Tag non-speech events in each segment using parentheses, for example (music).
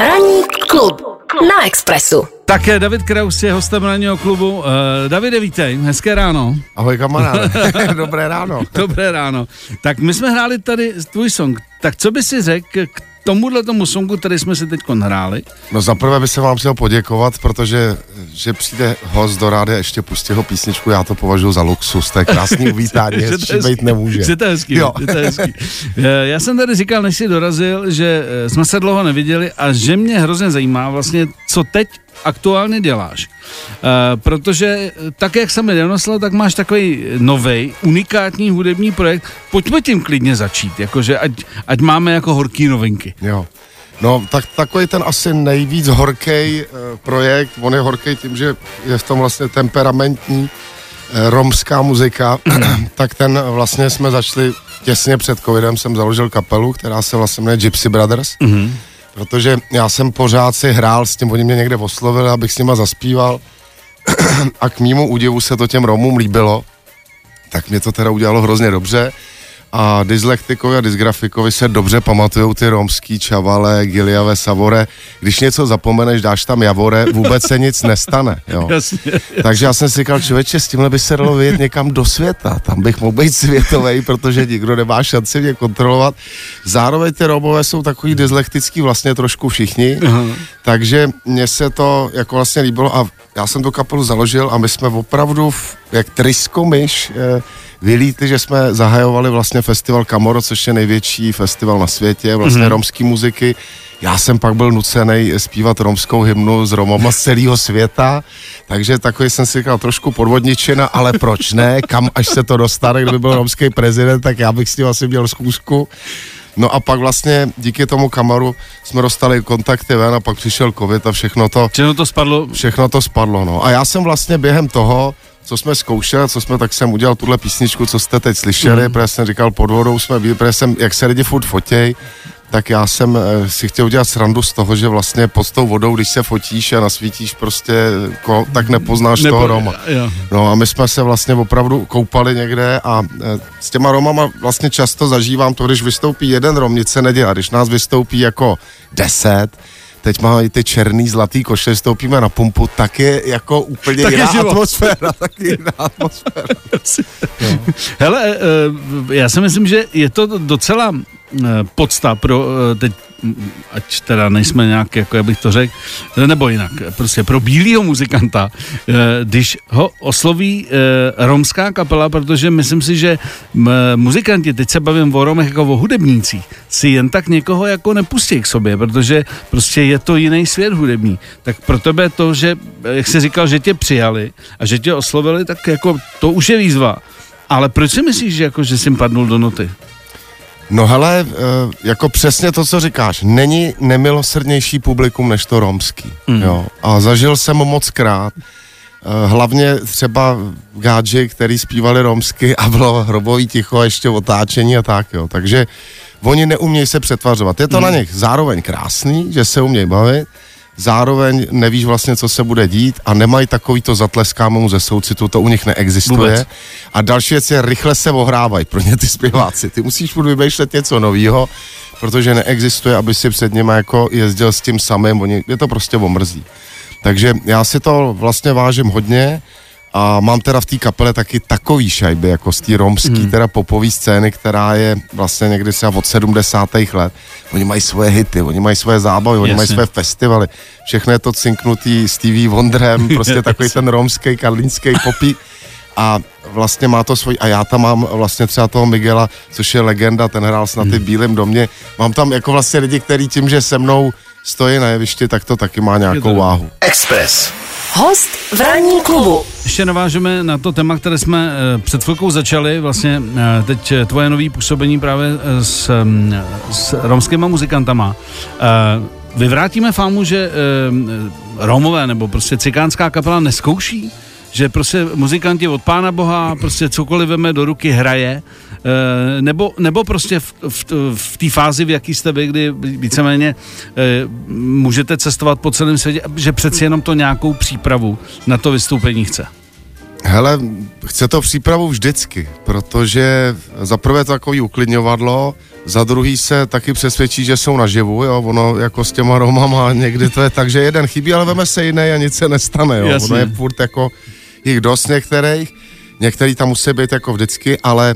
Ranní klub na Expressu. Také David Kraus je hostem ranního klubu. Uh, Davide, vítej, hezké ráno. Ahoj kamaráde, (laughs) (laughs) dobré ráno. Dobré ráno. Tak my jsme hráli tady tvůj song. Tak co by si řekl k tomuhle tomu songu, který jsme si teď hráli? No zaprvé bych se vám chtěl poděkovat, protože že přijde host do rády a ještě pustí ho písničku, já to považuji za luxus, to je krásný (laughs) uvítání, Že to hezký. být nemůže. Že to hezký, Jo. že to hezký. Eh, Já jsem tady říkal, než jsi dorazil, že eh, jsme se dlouho neviděli a že mě hrozně zajímá vlastně, co teď aktuálně děláš. Uh, protože eh, tak, jak jsem donesl, tak máš takový nový unikátní hudební projekt. Pojďme tím klidně začít, jakože ať, ať máme jako horký novinky. Jo. No, tak takový ten asi nejvíc horký uh, projekt, on je horký tím, že je v tom vlastně temperamentní uh, romská muzika, (clears throat) tak ten vlastně jsme začali těsně před covidem, jsem založil kapelu, která se vlastně jmenuje Gypsy Brothers, Mm-hmm. Protože já jsem pořád si hrál s tím, oni mě někde oslovili, abych s nima zaspíval. (clears throat) A k mýmu údivu se to těm Romům líbilo, tak mě to teda udělalo hrozně dobře a dyslektikovi a dysgrafikovi se dobře pamatujou ty romský čavale, giliave, savore. Když něco zapomeneš, dáš tam javore, vůbec se nic nestane. Jo. (laughs) Jasně. Takže já jsem si říkal, člověče, s tímhle by se dalo vyjet někam do světa. Tam bych mohl být světový, protože nikdo nemá šanci mě kontrolovat. Zároveň ty Romové jsou takový dyslektický vlastně trošku všichni, Aha. takže mně se to jako vlastně líbilo a já jsem tu kapelu založil a my jsme opravdu v, jak trysko myš eh, vylítli, že jsme zahajovali vlastně festival Kamoro, což je největší festival na světě, vlastně Mhm. mm-hmm. romský muziky. Já jsem pak byl nucený zpívat romskou hymnu s Romama z celého světa, takže takový jsem si říkal trošku podvodničena, ale proč ne, kam až se to dostane, kdyby byl romský prezident, tak já bych s ním asi měl zkoušku. No a pak vlastně díky tomu kamaru jsme dostali kontakty ven a pak přišel covid a všechno to, Čemu to spadlo? všechno to spadlo, no. A já jsem vlastně během toho, co jsme zkoušeli, co jsme, tak jsem udělal tuhle písničku, co jste teď slyšeli, mm. protože jsem říkal, pod vodou jsme byli, protože jsem, jak se lidi furt fotěj, tak já jsem eh, si chtěl udělat srandu z toho, že vlastně pod tou vodou, když se fotíš a nasvítíš prostě, ko, tak nepoznáš Nebo- toho Roma. Jo. No a my jsme se vlastně opravdu koupali někde a e, s těma Romama vlastně často zažívám to, když vystoupí jeden Rom, nic se nedělá. Když nás vystoupí jako deset, teď máme i ty černý, zlatý košle, vystoupíme na pumpu, tak je jako úplně Tak je jiná život. atmosféra, (laughs) tak je jiná atmosféra. (laughs) Hele, eh, já si myslím, že je to docela eh, podsta pro eh, teď ať teda nejsme nějak, jako já bych to řekl, nebo jinak, prostě pro bílého muzikanta, eh, když ho osloví eh, romská kapela, protože myslím si, že muzikanti, teď se bavím o Romech jako o hudebnících, si jen tak někoho jako nepustí k sobě, protože prostě je to jiný svět hudební. Tak pro tebe to, že, jak jsi říkal, že tě přijali a že tě oslovili, tak jako to už je výzva. Ale proč si myslíš, že, jako, že jsi padnul do noty? No hele, e, jako přesně to, co říkáš, není nemilosrdnější publikum než to romský. Mm. Jo. A zažil jsem moc krát, e, hlavně třeba gádži, který zpívali romsky a bylo hrobový ticho a ještě otáčení a tak, jo. Takže oni neumějí se přetvařovat. Je to Mm. na nich zároveň krásný, že se umějí bavit, zároveň nevíš vlastně, co se bude dít a nemají takový to zatleskáme ze soucitu, to u nich neexistuje. Vůbec. A další věc je, rychle se ohrávají pro ně ty zpěváci. Ty musíš furt vymýšlet něco nového, protože neexistuje, aby si před nimi jako jezdil s tím samým, oni, je to prostě omrzí. Takže já si to vlastně vážím hodně a mám teda v té kapele taky takový šajby, jako z té romský, Hmm. teda popový scény, která je vlastně někdy třeba od 70. let. Oni mají svoje hity, oni mají svoje zábavy, oni Jasně. mají své festivaly. Všechno je to cinknutý Stevie Wonderem, (laughs) prostě takový ten romský, karlínský popí. A vlastně má to svůj, a já tam mám vlastně třeba toho Miguela, což je legenda, ten hrál snad Hmm. i v Bílém domě. Mám tam jako vlastně lidi, kteří tím, že se mnou stojí na jevišti, tak to taky má nějakou váhu. Express. Host v ranní klubu. Ještě navážeme na to téma, které jsme eh, před chvilkou začali, vlastně eh, teď eh, tvoje nový působení právě s, mm, s romskýma muzikantama. Vyvrátíme fámu, že Romové nebo prostě cikánská kapela neskouší? Že prostě muzikanti od pána boha prostě cokoliv veme do ruky hraje, eh, nebo, nebo prostě v, v, v té fázi, v jaký jste vy, kdy víceméně eh, můžete cestovat po celém světě, že přeci jenom to nějakou přípravu na to vystoupení chce. Hele, chce to přípravu vždycky, protože za prvé to takový uklidňovadlo, za druhý se taky přesvědčí, že jsou naživu, jo, ono jako s těma Romama někdy to je tak, že jeden chybí, ale veme se jiný a nic se nestane, jo. Jasně. Ono je furt jako jich dost některých, některý tam musí být jako vždycky, ale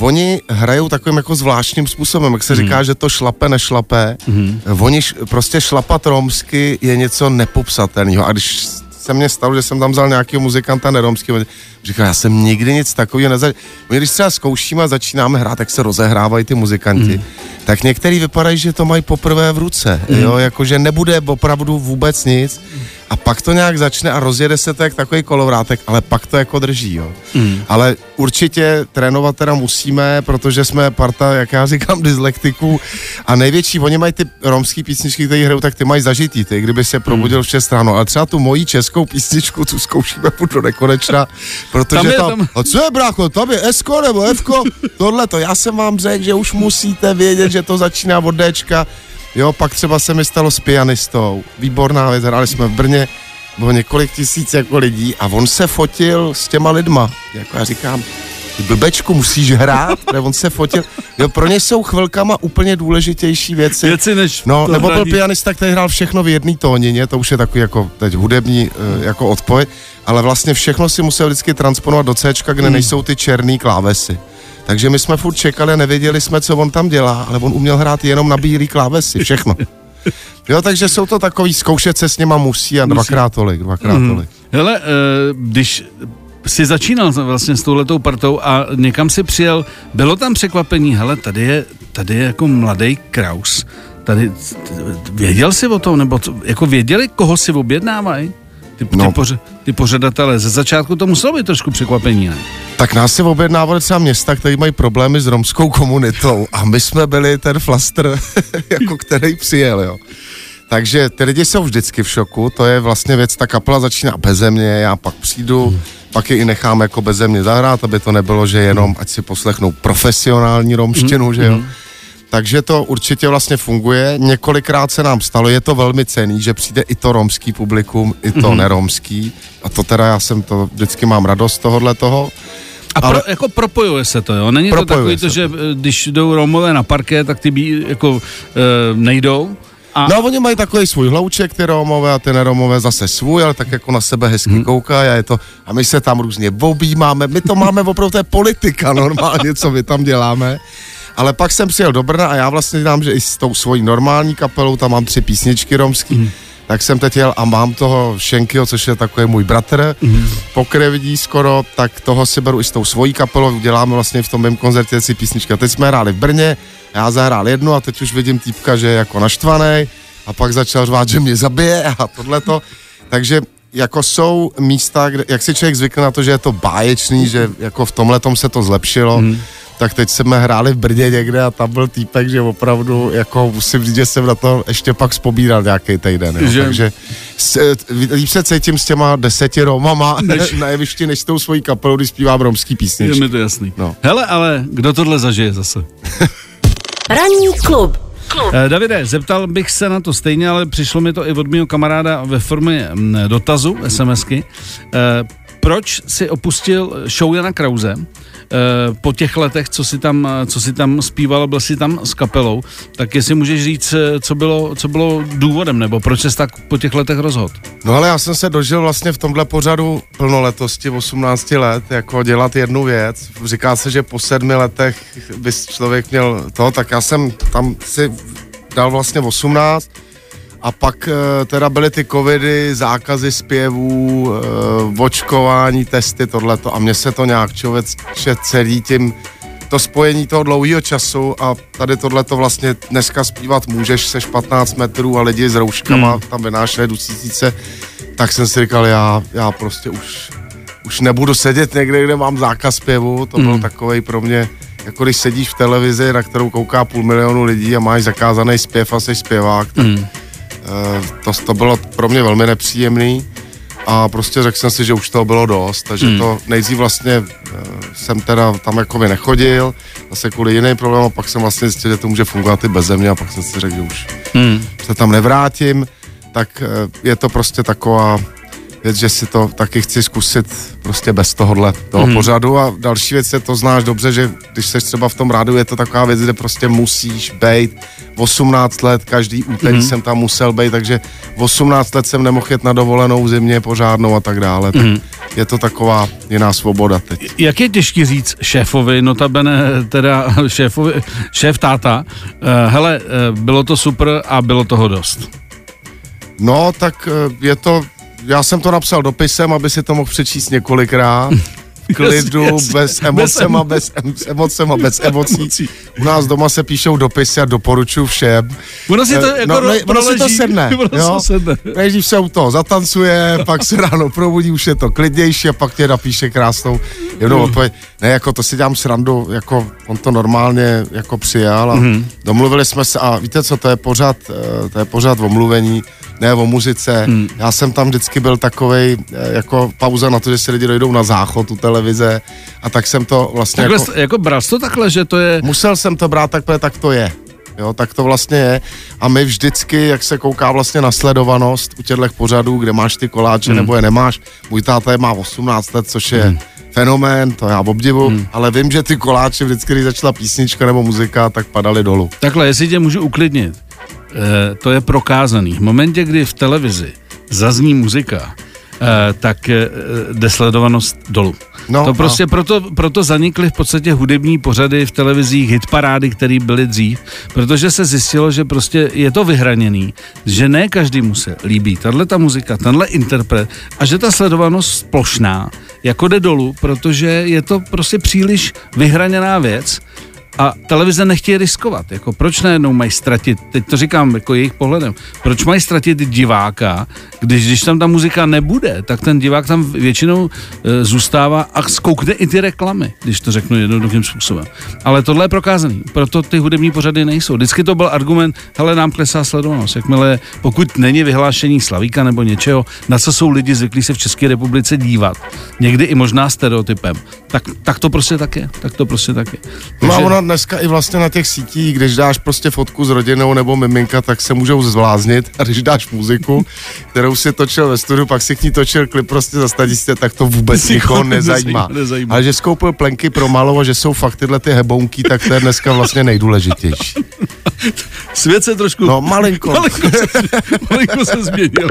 Oni hrajou takovým jako zvláštním způsobem, jak se Mhm. říká, že to šlape, nešlape. Oni š, prostě šlapat romsky je něco nepopsatelného. A když se mně stalo, že jsem tam vzal nějakého muzikanta neromského, říkal, já jsem nikdy nic takového nezažil. My když třeba zkoušíme a začínáme hrát, tak se rozehrávají ty muzikanti. Tak některý vypadají, že to mají poprvé v ruce, jo, jakože nebude opravdu vůbec nic. A pak to nějak začne a rozjede se to jak takový kolovrátek, ale pak to jako drží, jo. Ale určitě trénovat teda musíme, protože jsme parta, jak já říkám, dyslektiků a největší, oni mají ty romský písničky, které hrajou, tak ty mají zažitý, ty, kdyby se probudil v 6 ráno. Ale třeba tu moji českou písničku, tu zkoušíme furt do nekonečna, (laughs) protože Tam je tam, tam- a co je brácho, tam je Esko nebo Fko, (laughs) tohle to, já jsem vám řekl, že už musíte vědět, že to začíná od Dčka, Jo, pak třeba se mi stalo s pianistou. Výborná věc, hráli jsme v Brně, bylo několik tisíc jako lidí a on se fotil s těma lidma. Jako já říkám, ty blbečku musíš hrát, protože on se fotil. Jo, pro ně jsou chvilkama úplně důležitější věci. Věci než No, nebo byl pianista, který hrál všechno v jedné tónině, to už je takový jako teď hudební eh, jako odpoj, ale vlastně všechno si musel vždycky transponovat do C, kde Hmm. nejsou ty černý klávesy. Takže my jsme furt čekali a nevěděli jsme, co on tam dělá, ale on uměl hrát jenom na bílý klávesy, všechno. (laughs) Jo, takže jsou to takový, zkoušet se s něma musí a dvakrát tolik, dvakrát Mhm. tolik. Hele, eh, když jsi začínal vlastně s touhletou partou a někam si přijel, bylo tam překvapení, hele, tady je, tady je jako mladý Kraus. Tady, věděl jsi o tom, nebo to, jako věděli, koho si objednávají? Ty, ty, No. poř, ty pořadatelé, ze začátku to muselo být trošku překvapení, ne? Tak nás se objednávali třeba města, které mají problémy s romskou komunitou a my jsme byli ten flastr, (laughs) jako který přijel, jo. Takže ty lidi jsou vždycky v šoku, to je vlastně věc, ta kapela začíná beze mě, já pak přijdu, hmm. pak je i nechám jako beze mě zahrát, aby to nebylo, že jenom, ať si poslechnou profesionální romštinu, hmm. že jo. Takže to určitě vlastně funguje. Několikrát se nám stalo, je to velmi cený, že přijde i to romský publikum, i to mm-hmm. neromský. A to teda já jsem to, vždycky mám radost tohohle toho. A pro, Ale- jako propojuje se to, jo? Není to takový to, že eh, když jdou Romové na parké, tak ty bí, jako e, nejdou? A, No oni mají takový svůj hlouček, ty Romové a ty neromové zase svůj, ale tak jako na sebe hezky hmm. koukají a je to, a my se tam různě objímáme, my to máme opravdu, to je politika normálně, co my tam děláme. Ale pak jsem přijel do Brna a já vlastně dělám, že i s tou svojí normální kapelou, tam mám tři písničky romský, hmm. tak jsem teď jel a mám toho Šenkyho, což je takový můj bratr, hmm. pokryvidí skoro, tak toho si beru i s tou svojí kapelou, děláme vlastně v tom mém koncertě si písničky. A teď jsme hráli v Brně, já zahrál jednu a teď už vidím týpka, že je jako naštvaný a pak začal řvát, že mě zabije a tohleto. Takže jako jsou místa, kde, jak si člověk zvykne na to, že je to báječný, že jako v tomhle se to zlepšilo, mm. Tak teď jsme hráli v Brně někde a tam byl týpek, že opravdu, jako musím říct, že jsem na to ještě pak vzpomínal nějaký týden, jo. Že- takže s, líp se cítím s těma deseti Romama než... (laughs) na jevišti, než s tou svojí kapelou, když zpívám romský je písničky. mi to jasný. No. Hele, ale kdo tohle zažije zase? (laughs) Ranní klub. Eh, Davide, zeptal bych se na to stejně, ale přišlo mi to i od mého kamaráda ve formě mm, dotazu, SMSky. Eh, Proč si opustil show Jana Krause eh, po těch letech, co si tam, eh, co si tam zpíval, byl si tam s kapelou, tak jestli můžeš říct, eh, co bylo, co bylo důvodem, nebo proč se tak po těch letech rozhodl? No ale já jsem se dožil vlastně v tomhle pořadu plnoletosti 18 let, jako dělat jednu věc. Říká se, že po sedmi letech by člověk měl to, tak já jsem tam si dal vlastně 18 a pak eh, teda byly ty covidy, zákazy zpěvů, eh, očkování, testy, tohleto a mně se to nějak člověk celý tím to spojení toho dlouhého času a tady tohle to vlastně dneska zpívat můžeš, seš 15 metrů a lidi s rouškama hmm. tam vynášeli tisíce, tak jsem si říkal, já, já prostě už, už nebudu sedět někde, kde mám zákaz zpěvu, to byl Hmm. takový pro mě, jako když sedíš v televizi, na kterou kouká půl milionu lidí a máš zakázaný zpěv a jsi zpěvák, tak Hmm. Eh, to, to bylo pro mě velmi nepříjemný a prostě řekl jsem si, že už toho bylo dost, takže hmm. to nejdřív vlastně eh, jsem teda tam jako by nechodil, zase kvůli jiný problém a pak jsem vlastně zjistil, že to může fungovat i bez země a pak jsem si řekl, že už Hmm. se tam nevrátím, tak eh, je to prostě taková věc, že si to taky chci zkusit prostě bez tohohle toho mm. pořadu a další věc je, to znáš dobře, že když seš třeba v tom rádu, je to taková věc, kde prostě musíš být 18 let, každý úterý mm. jsem tam musel být, takže 18 let jsem nemohl jet na dovolenou v zimě pořádnou a tak dále, tak mm. je to taková jiná svoboda teď. Jak je těžký říct šéfovi, notabene teda šéfovi, šéf táta, uh, hele, uh, bylo to super a bylo toho dost. No, tak uh, je to já jsem to napsal dopisem, aby si to mohl přečíst několikrát. (laughs) Klidu, yes. bez emocema, bez, em, s emocema, bez emocí. U nás doma se píšou dopisy a doporučuji všem. Ono si to eh, jako no, ne, ono si to sedne, (laughs) jo? sedne. Nejdřív se u toho zatancuje, pak se ráno probudí, už je to klidnější a pak tě napíše krásnou jednou odpověď. Ne, jako to si dělám srandu, jako on to normálně jako přijal a mm-hmm. domluvili jsme se a víte co, to je pořád, eh, to je pořád omluvení ne o muzice. Hmm. Já jsem tam vždycky byl takovej, eh, jako pauza na to, že si lidi dojdou na záchod u televize a tak jsem to vlastně takhle, jako... Jako bral to takhle, že to je... Musel jsem to brát takhle, tak to je. Jo, tak to vlastně je. A my vždycky, jak se kouká vlastně na sledovanost u těchto pořadů, kde máš ty koláče hmm. nebo je nemáš, můj táta je má 18 let, což je hmm. Fenomén, to já obdivu, hmm. ale vím, že ty koláče vždycky, když začala písnička nebo muzika, tak padaly dolů. Takhle, jestli tě můžu uklidnit, Eh, to je prokázaný. V momentě, kdy v televizi zazní muzika, eh, tak eh, jde sledovanost dolů. No, to prostě no. proto, proto zanikly v podstatě hudební pořady v televizích, hitparády, které byly dřív, protože se zjistilo, že prostě je to vyhraněný, že ne každý mu se líbí tahle ta muzika, tenhle interpret a že ta sledovanost plošná jako jde dolů, protože je to prostě příliš vyhraněná věc a televize nechtějí riskovat. Jako proč najednou mají ztratit, teď to říkám jako jejich pohledem, proč mají ztratit diváka, když, když tam ta muzika nebude, tak ten divák tam většinou e, zůstává a zkoukne i ty reklamy, když to řeknu jednoduchým způsobem. Ale tohle je prokázaný, proto ty hudební pořady nejsou. Vždycky to byl argument, hele, nám klesá sledovanost. Jakmile, pokud není vyhlášení Slavíka nebo něčeho, na co jsou lidi zvyklí se v České republice dívat, někdy i možná stereotypem, tak, tak to prostě tak je. Tak to prostě tak je. Takže... No a ona dneska i vlastně na těch sítích, když dáš prostě fotku s rodinou nebo miminka, tak se můžou zvláznit a když dáš muziku, (laughs) kterou si točil ve studiu, pak si k ní točil klip prostě za stadistě, tak to vůbec nikoho nezajímá. nezajímá. Ale že skoupil plenky pro malou a že jsou fakt tyhle ty hebonky, tak to je dneska vlastně nejdůležitější. (laughs) Svět se trošku... No, malinko. malinko, se, malinko se změnil.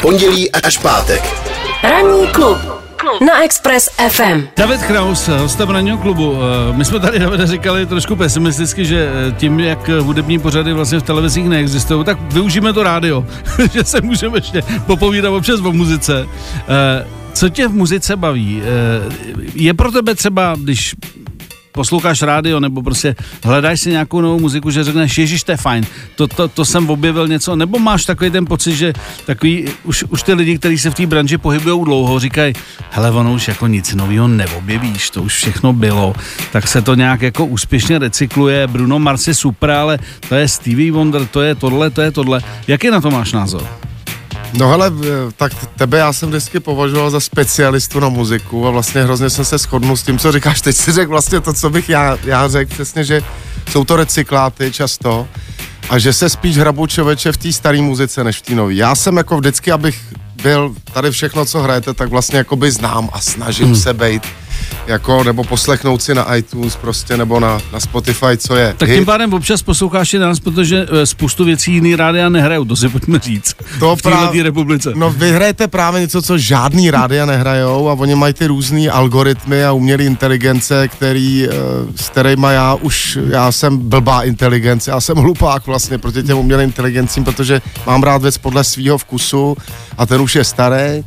Pondělí až pátek. Ranní klub na Express FM. David Kraus, hostem ranního klubu. Eh, my jsme tady, David, říkali trošku pesimisticky, že eh, tím, jak hudební pořady vlastně v televizích neexistují, tak využijeme to rádio, (laughs) že se můžeme ještě popovídat občas o muzice. Eh, co tě v muzice baví? Je pro tebe třeba, když posloucháš rádio nebo prostě hledáš si nějakou novou muziku, že řekneš, ježiš, to je fajn, to, to, to jsem objevil něco, nebo máš takový ten pocit, že takový, už, už ty lidi, kteří se v té branži pohybují dlouho, říkají, hele, ono už jako nic nového neobjevíš, to už všechno bylo, tak se to nějak jako úspěšně recykluje, Bruno Mars je super, ale to je Stevie Wonder, to je tohle, to je tohle. Jaký na to máš názor? No hele, tak tebe já jsem vždycky považoval za specialistu na muziku a vlastně hrozně jsem se shodnul s tím, co říkáš. Teď si řekl vlastně to, co bych já, já řekl přesně, že jsou to recykláty často a že se spíš hrabu člověče v té staré muzice než v té nové. Já jsem jako vždycky, abych byl tady všechno, co hrajete, tak vlastně jakoby znám a snažím hmm. se být jako, nebo poslechnout si na iTunes prostě, nebo na, na Spotify, co je. Tak tím pádem občas posloucháš i nás, protože eh, spoustu věcí jiný rádia nehrajou, to si pojďme říct. To v právě, republice. No vy hrajete právě něco, co žádný rádia nehrajou a oni mají ty různé algoritmy a umělé inteligence, který, eh, s kterými já už, já jsem blbá inteligence, já jsem hlupák vlastně proti těm umělým inteligencím, protože mám rád věc podle svého vkusu a ten už je starý,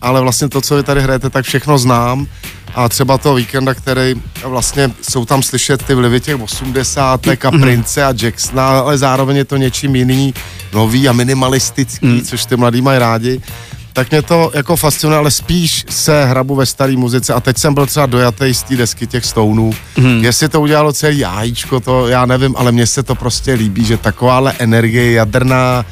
ale vlastně to, co vy tady hrajete, tak všechno znám a třeba toho víkenda, který vlastně jsou tam slyšet ty vlivy těch 80. a mhm. Prince a Jacksona, ale zároveň je to něčím jiný, nový a minimalistický, mm. což ty mladí mají rádi tak mě to jako fascinuje, ale spíš se hrabu ve staré muzice a teď jsem byl třeba dojatý z té desky těch stounů. Mm. Jestli to udělalo celý jájíčko, to já nevím, ale mně se to prostě líbí, že takováhle energie jadrná,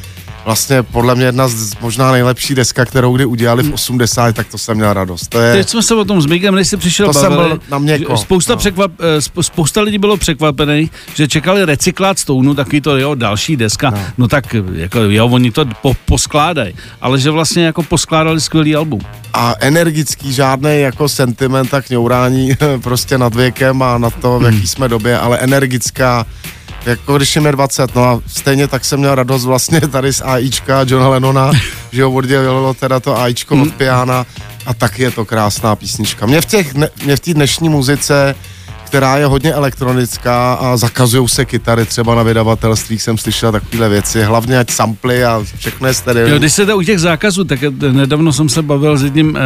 vlastně podle mě jedna z možná nejlepší deska, kterou kdy udělali v 80, tak to jsem měl radost. To je... Teď jsme se o tom s Mikem, než jsi přišel to bavili, jsem byl na měko. Spousta, no. překvap, eh, spousta lidí bylo překvapených, že čekali recyklát Stounu, takový to jo, další deska, no, no tak jako, jo, oni to po, poskládají, ale že vlastně jako poskládali skvělý album. A energický, žádný jako sentiment a kňourání (laughs) prostě nad věkem a na to, v jaký hmm. jsme době, ale energická jako když je 20, no a stejně tak jsem měl radost vlastně tady z AIčka Johna Lennona, (laughs) že ho oddělilo teda to AIčko od hmm. piana a taky je to krásná písnička. Mě v těch, mě v té dnešní muzice která je hodně elektronická a zakazují se kytary třeba na vydavatelství, jsem slyšel takovéhle věci, hlavně ať samply a všechno je stereo. Jo, když se to u těch zákazů, tak nedávno jsem se bavil s jedním eh,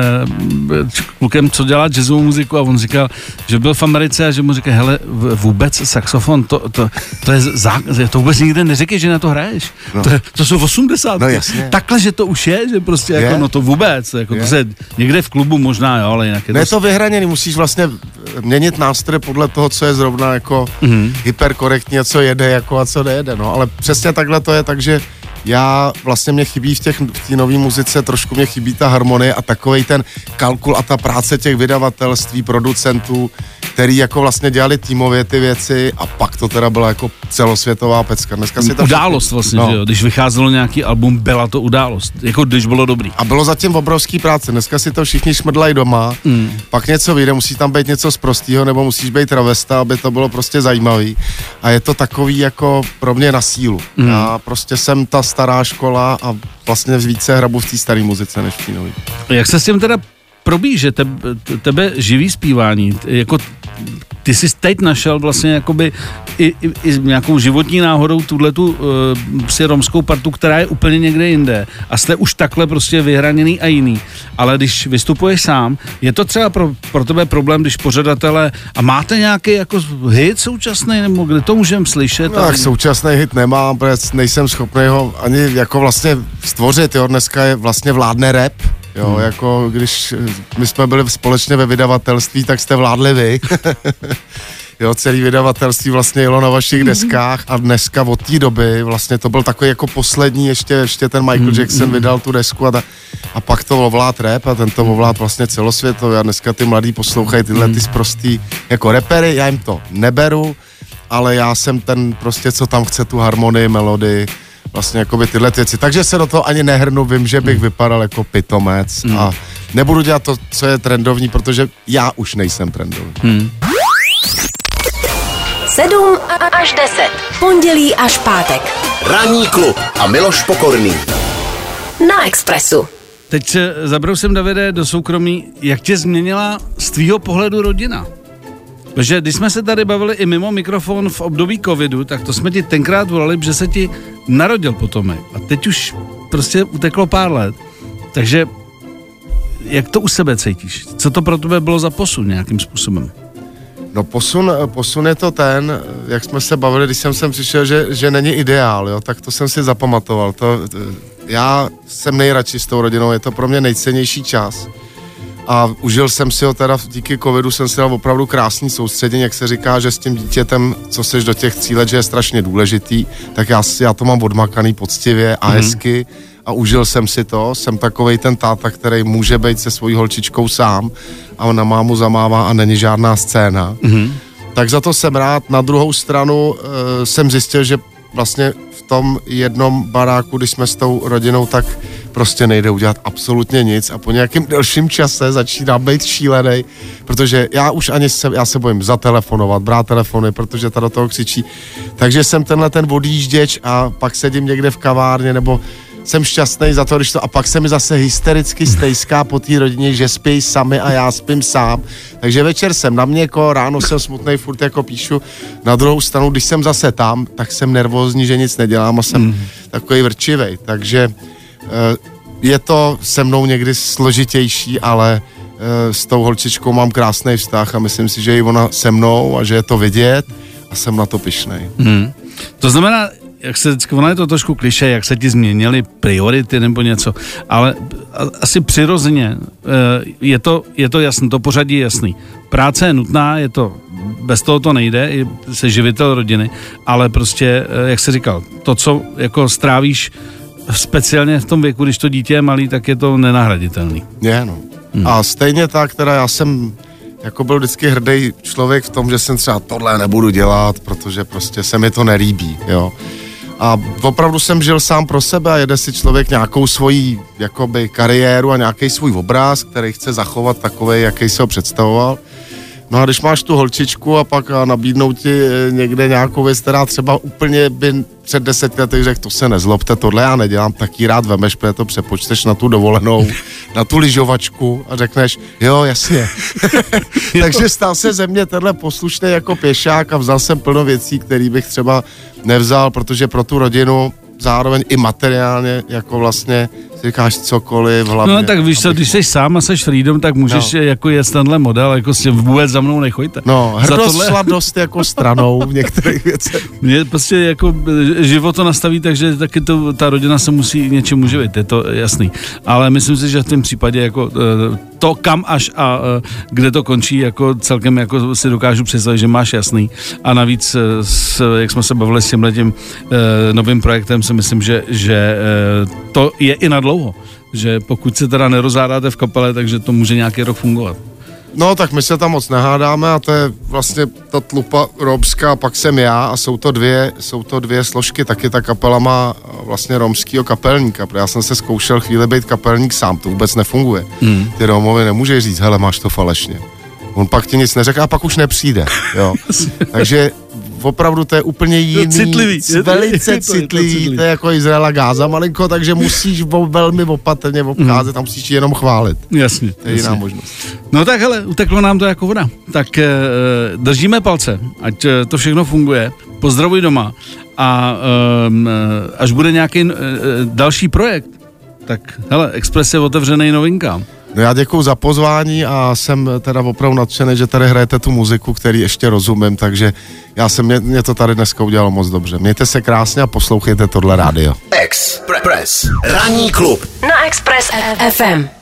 klukem, co dělá jazzovou muziku a on říkal, že byl v Americe a že mu říká, hele, vůbec saxofon, to, to, to je zá, to vůbec nikde neříkej, že na to hraješ. No. To, to jsou 80. No jasně. Takhle, že to už je, že prostě je. jako, no to vůbec, jako to se někde v klubu možná, jo, ale jinak je to... Ne, to vyhraněný, musíš vlastně měnit nástroje podle toho, co je zrovna jako mm-hmm. hyperkorektně, co jede jako a co nejede, no, ale přesně takhle to je, takže já vlastně mě chybí v těch v té nové muzice, trošku mě chybí ta harmonie a takový ten kalkul a ta práce těch vydavatelství, producentů, který jako vlastně dělali týmově ty věci a pak to teda byla jako celosvětová pecka. Dneska si to událost všichni, vlastně, no. že jo? Když vycházelo nějaký album, byla to událost, jako když bylo dobrý. A bylo zatím obrovský práce, dneska si to všichni šmrdlají doma, mm. pak něco vyjde, musí tam být něco z prostého, nebo musíš být travesta, aby to bylo prostě zajímavý. A je to takový jako pro mě na sílu. Mm. Já prostě jsem ta stará škola a vlastně více hrabu v té staré muzice než v té Jak se s tím teda probíže že tebe, tebe živý zpívání, jako ty jsi teď našel vlastně jakoby i, i, i nějakou životní náhodou tuhle tu uh, si romskou partu, která je úplně někde jinde a jste už takhle prostě vyhraněný a jiný. Ale když vystupuješ sám, je to třeba pro, pro tebe problém, když pořadatele a máte nějaký jako hit současný, nebo kde to můžeme slyšet? No, tak současný hit nemám, protože nejsem schopný ho ani jako vlastně stvořit, jo, dneska je vlastně vládne rap, Jo, hmm. jako když my jsme byli společně ve vydavatelství, tak jste vládli vy. (laughs) jo, celý vydavatelství vlastně jelo na vašich hmm. deskách a dneska od té doby vlastně to byl takový jako poslední, ještě, ještě ten Michael hmm. Jackson hmm. vydal tu desku a, ta, a pak to ovlád rap a ten to ovlád vlastně celosvětově a dneska ty mladí poslouchají tyhle ty zprostý jako repery, já jim to neberu, ale já jsem ten prostě, co tam chce tu harmonii, melodii, vlastně jakoby tyhle věci. Takže se do toho ani nehrnu, vím, že bych hmm. vypadal jako pitomec hmm. a nebudu dělat to, co je trendovní, protože já už nejsem trendovní. Hmm. 7 až 10. Pondělí až pátek. Ranní klub a Miloš Pokorný. Na Expressu. Teď se zabrousím, Davide, do soukromí. Jak tě změnila z tvýho pohledu rodina? Protože když jsme se tady bavili i mimo mikrofon v období covidu, tak to jsme ti tenkrát volali, že se ti narodil potomek. A teď už prostě uteklo pár let. Takže jak to u sebe cítíš? Co to pro tebe bylo za posun nějakým způsobem? No posun, posun je to ten, jak jsme se bavili, když jsem sem přišel, že, že není ideál, jo, tak to jsem si zapamatoval. To, já jsem nejradši s tou rodinou, je to pro mě nejcennější čas a užil jsem si ho teda díky covidu jsem si dal opravdu krásný soustředění, jak se říká, že s tím dítětem, co seš do těch cílet, že je strašně důležitý, tak já, já to mám odmakaný poctivě a mm-hmm. hezky a užil jsem si to. Jsem takovej ten táta, který může být se svojí holčičkou sám a ona mámu zamává a není žádná scéna. Mm-hmm. Tak za to jsem rád. Na druhou stranu e, jsem zjistil, že vlastně v tom jednom baráku, když jsme s tou rodinou, tak prostě nejde udělat absolutně nic a po nějakém delším čase začíná být šílený, protože já už ani se, já se bojím zatelefonovat, brát telefony, protože ta do toho křičí. Takže jsem tenhle ten odjížděč a pak sedím někde v kavárně nebo jsem šťastný za to, když to, a pak se mi zase hystericky stejská po té rodině, že spí sami a já spím sám. Takže večer jsem na měko, ráno jsem smutný, furt jako píšu. Na druhou stranu, když jsem zase tam, tak jsem nervózní, že nic nedělám a jsem mm. takový vrčivý. Takže je to se mnou někdy složitější, ale eh, s tou holčičkou mám krásný vztah a myslím si, že i ona se mnou a že je to vidět a jsem na to pišnej. Hmm. To znamená, jak se, ono je to trošku kliše, jak se ti změnily priority nebo něco, ale asi přirozeně eh, je to, je to jasné, to pořadí je jasný. Práce je nutná, je to, bez toho to nejde, i se živitel rodiny, ale prostě, jak se říkal, to, co jako strávíš speciálně v tom věku, když to dítě je malý, tak je to nenahraditelný. Je, no. Hmm. A stejně tak, teda já jsem jako byl vždycky hrdý člověk v tom, že jsem třeba tohle nebudu dělat, protože prostě se mi to nelíbí, jo. A opravdu jsem žil sám pro sebe a jede si člověk nějakou svoji jakoby kariéru a nějaký svůj obraz, který chce zachovat takový, jaký se ho představoval. No a když máš tu holčičku a pak nabídnou ti eh, někde nějakou věc, která třeba úplně by před deseti lety řekl, to se nezlobte, tohle já nedělám, tak ji rád vemeš, protože to přepočteš na tu dovolenou, (laughs) na tu lyžovačku a řekneš, jo, jasně. (laughs) (laughs) Takže stal se ze mě tenhle poslušný jako pěšák a vzal jsem plno věcí, které bych třeba nevzal, protože pro tu rodinu zároveň i materiálně jako vlastně říkáš cokoliv hlavně. No tak víš co, když jsi sám a jsi freedom, tak můžeš no. jako je tenhle model, jako si vůbec za mnou nechoďte. No, hrdost, tohle... sladost jako stranou v některých (laughs) věcech. Mě prostě jako život to nastaví, takže taky to, ta rodina se musí něčemu živit, je to jasný. Ale myslím si, že v tom případě jako eh, to kam až a eh, kde to končí, jako celkem jako si dokážu představit, že máš jasný. A navíc, eh, s, jak jsme se bavili s tímhle tím novým projektem, si myslím, že, že to je i na dlouho. Že pokud se teda nerozádáte v kapele, takže to může nějaký rok fungovat. No, tak my se tam moc nehádáme a to je vlastně ta tlupa romská, pak jsem já a jsou to dvě, jsou to dvě složky, taky ta kapela má vlastně romskýho kapelníka, protože já jsem se zkoušel chvíli být kapelník sám, to vůbec nefunguje. Mm. Ty Romovi nemůžeš říct, hele, máš to falešně. On pak ti nic neřekne a pak už nepřijde, jo. (laughs) Takže opravdu to je úplně jiný. To citlivý. (laughs) Velice je to, citlivý, je to, citlivý. to je jako Izraela Gáza malinko, takže musíš velmi opatrně obcházet, mm. tam musíš jenom chválit. Jasně. To je jasně. jiná možnost. No tak hele, uteklo nám to jako voda. Tak e, držíme palce, ať e, to všechno funguje. Pozdravuj doma a e, až bude nějaký e, další projekt, tak hele, Express je otevřený novinkám. No já děkuji za pozvání a jsem teda opravdu nadšený, že tady hrajete tu muziku, který ještě rozumím, takže já jsem, mě, mě to tady dneska udělalo moc dobře. Mějte se krásně a poslouchejte tohle rádio. Express. Ranní klub. Na Express FM.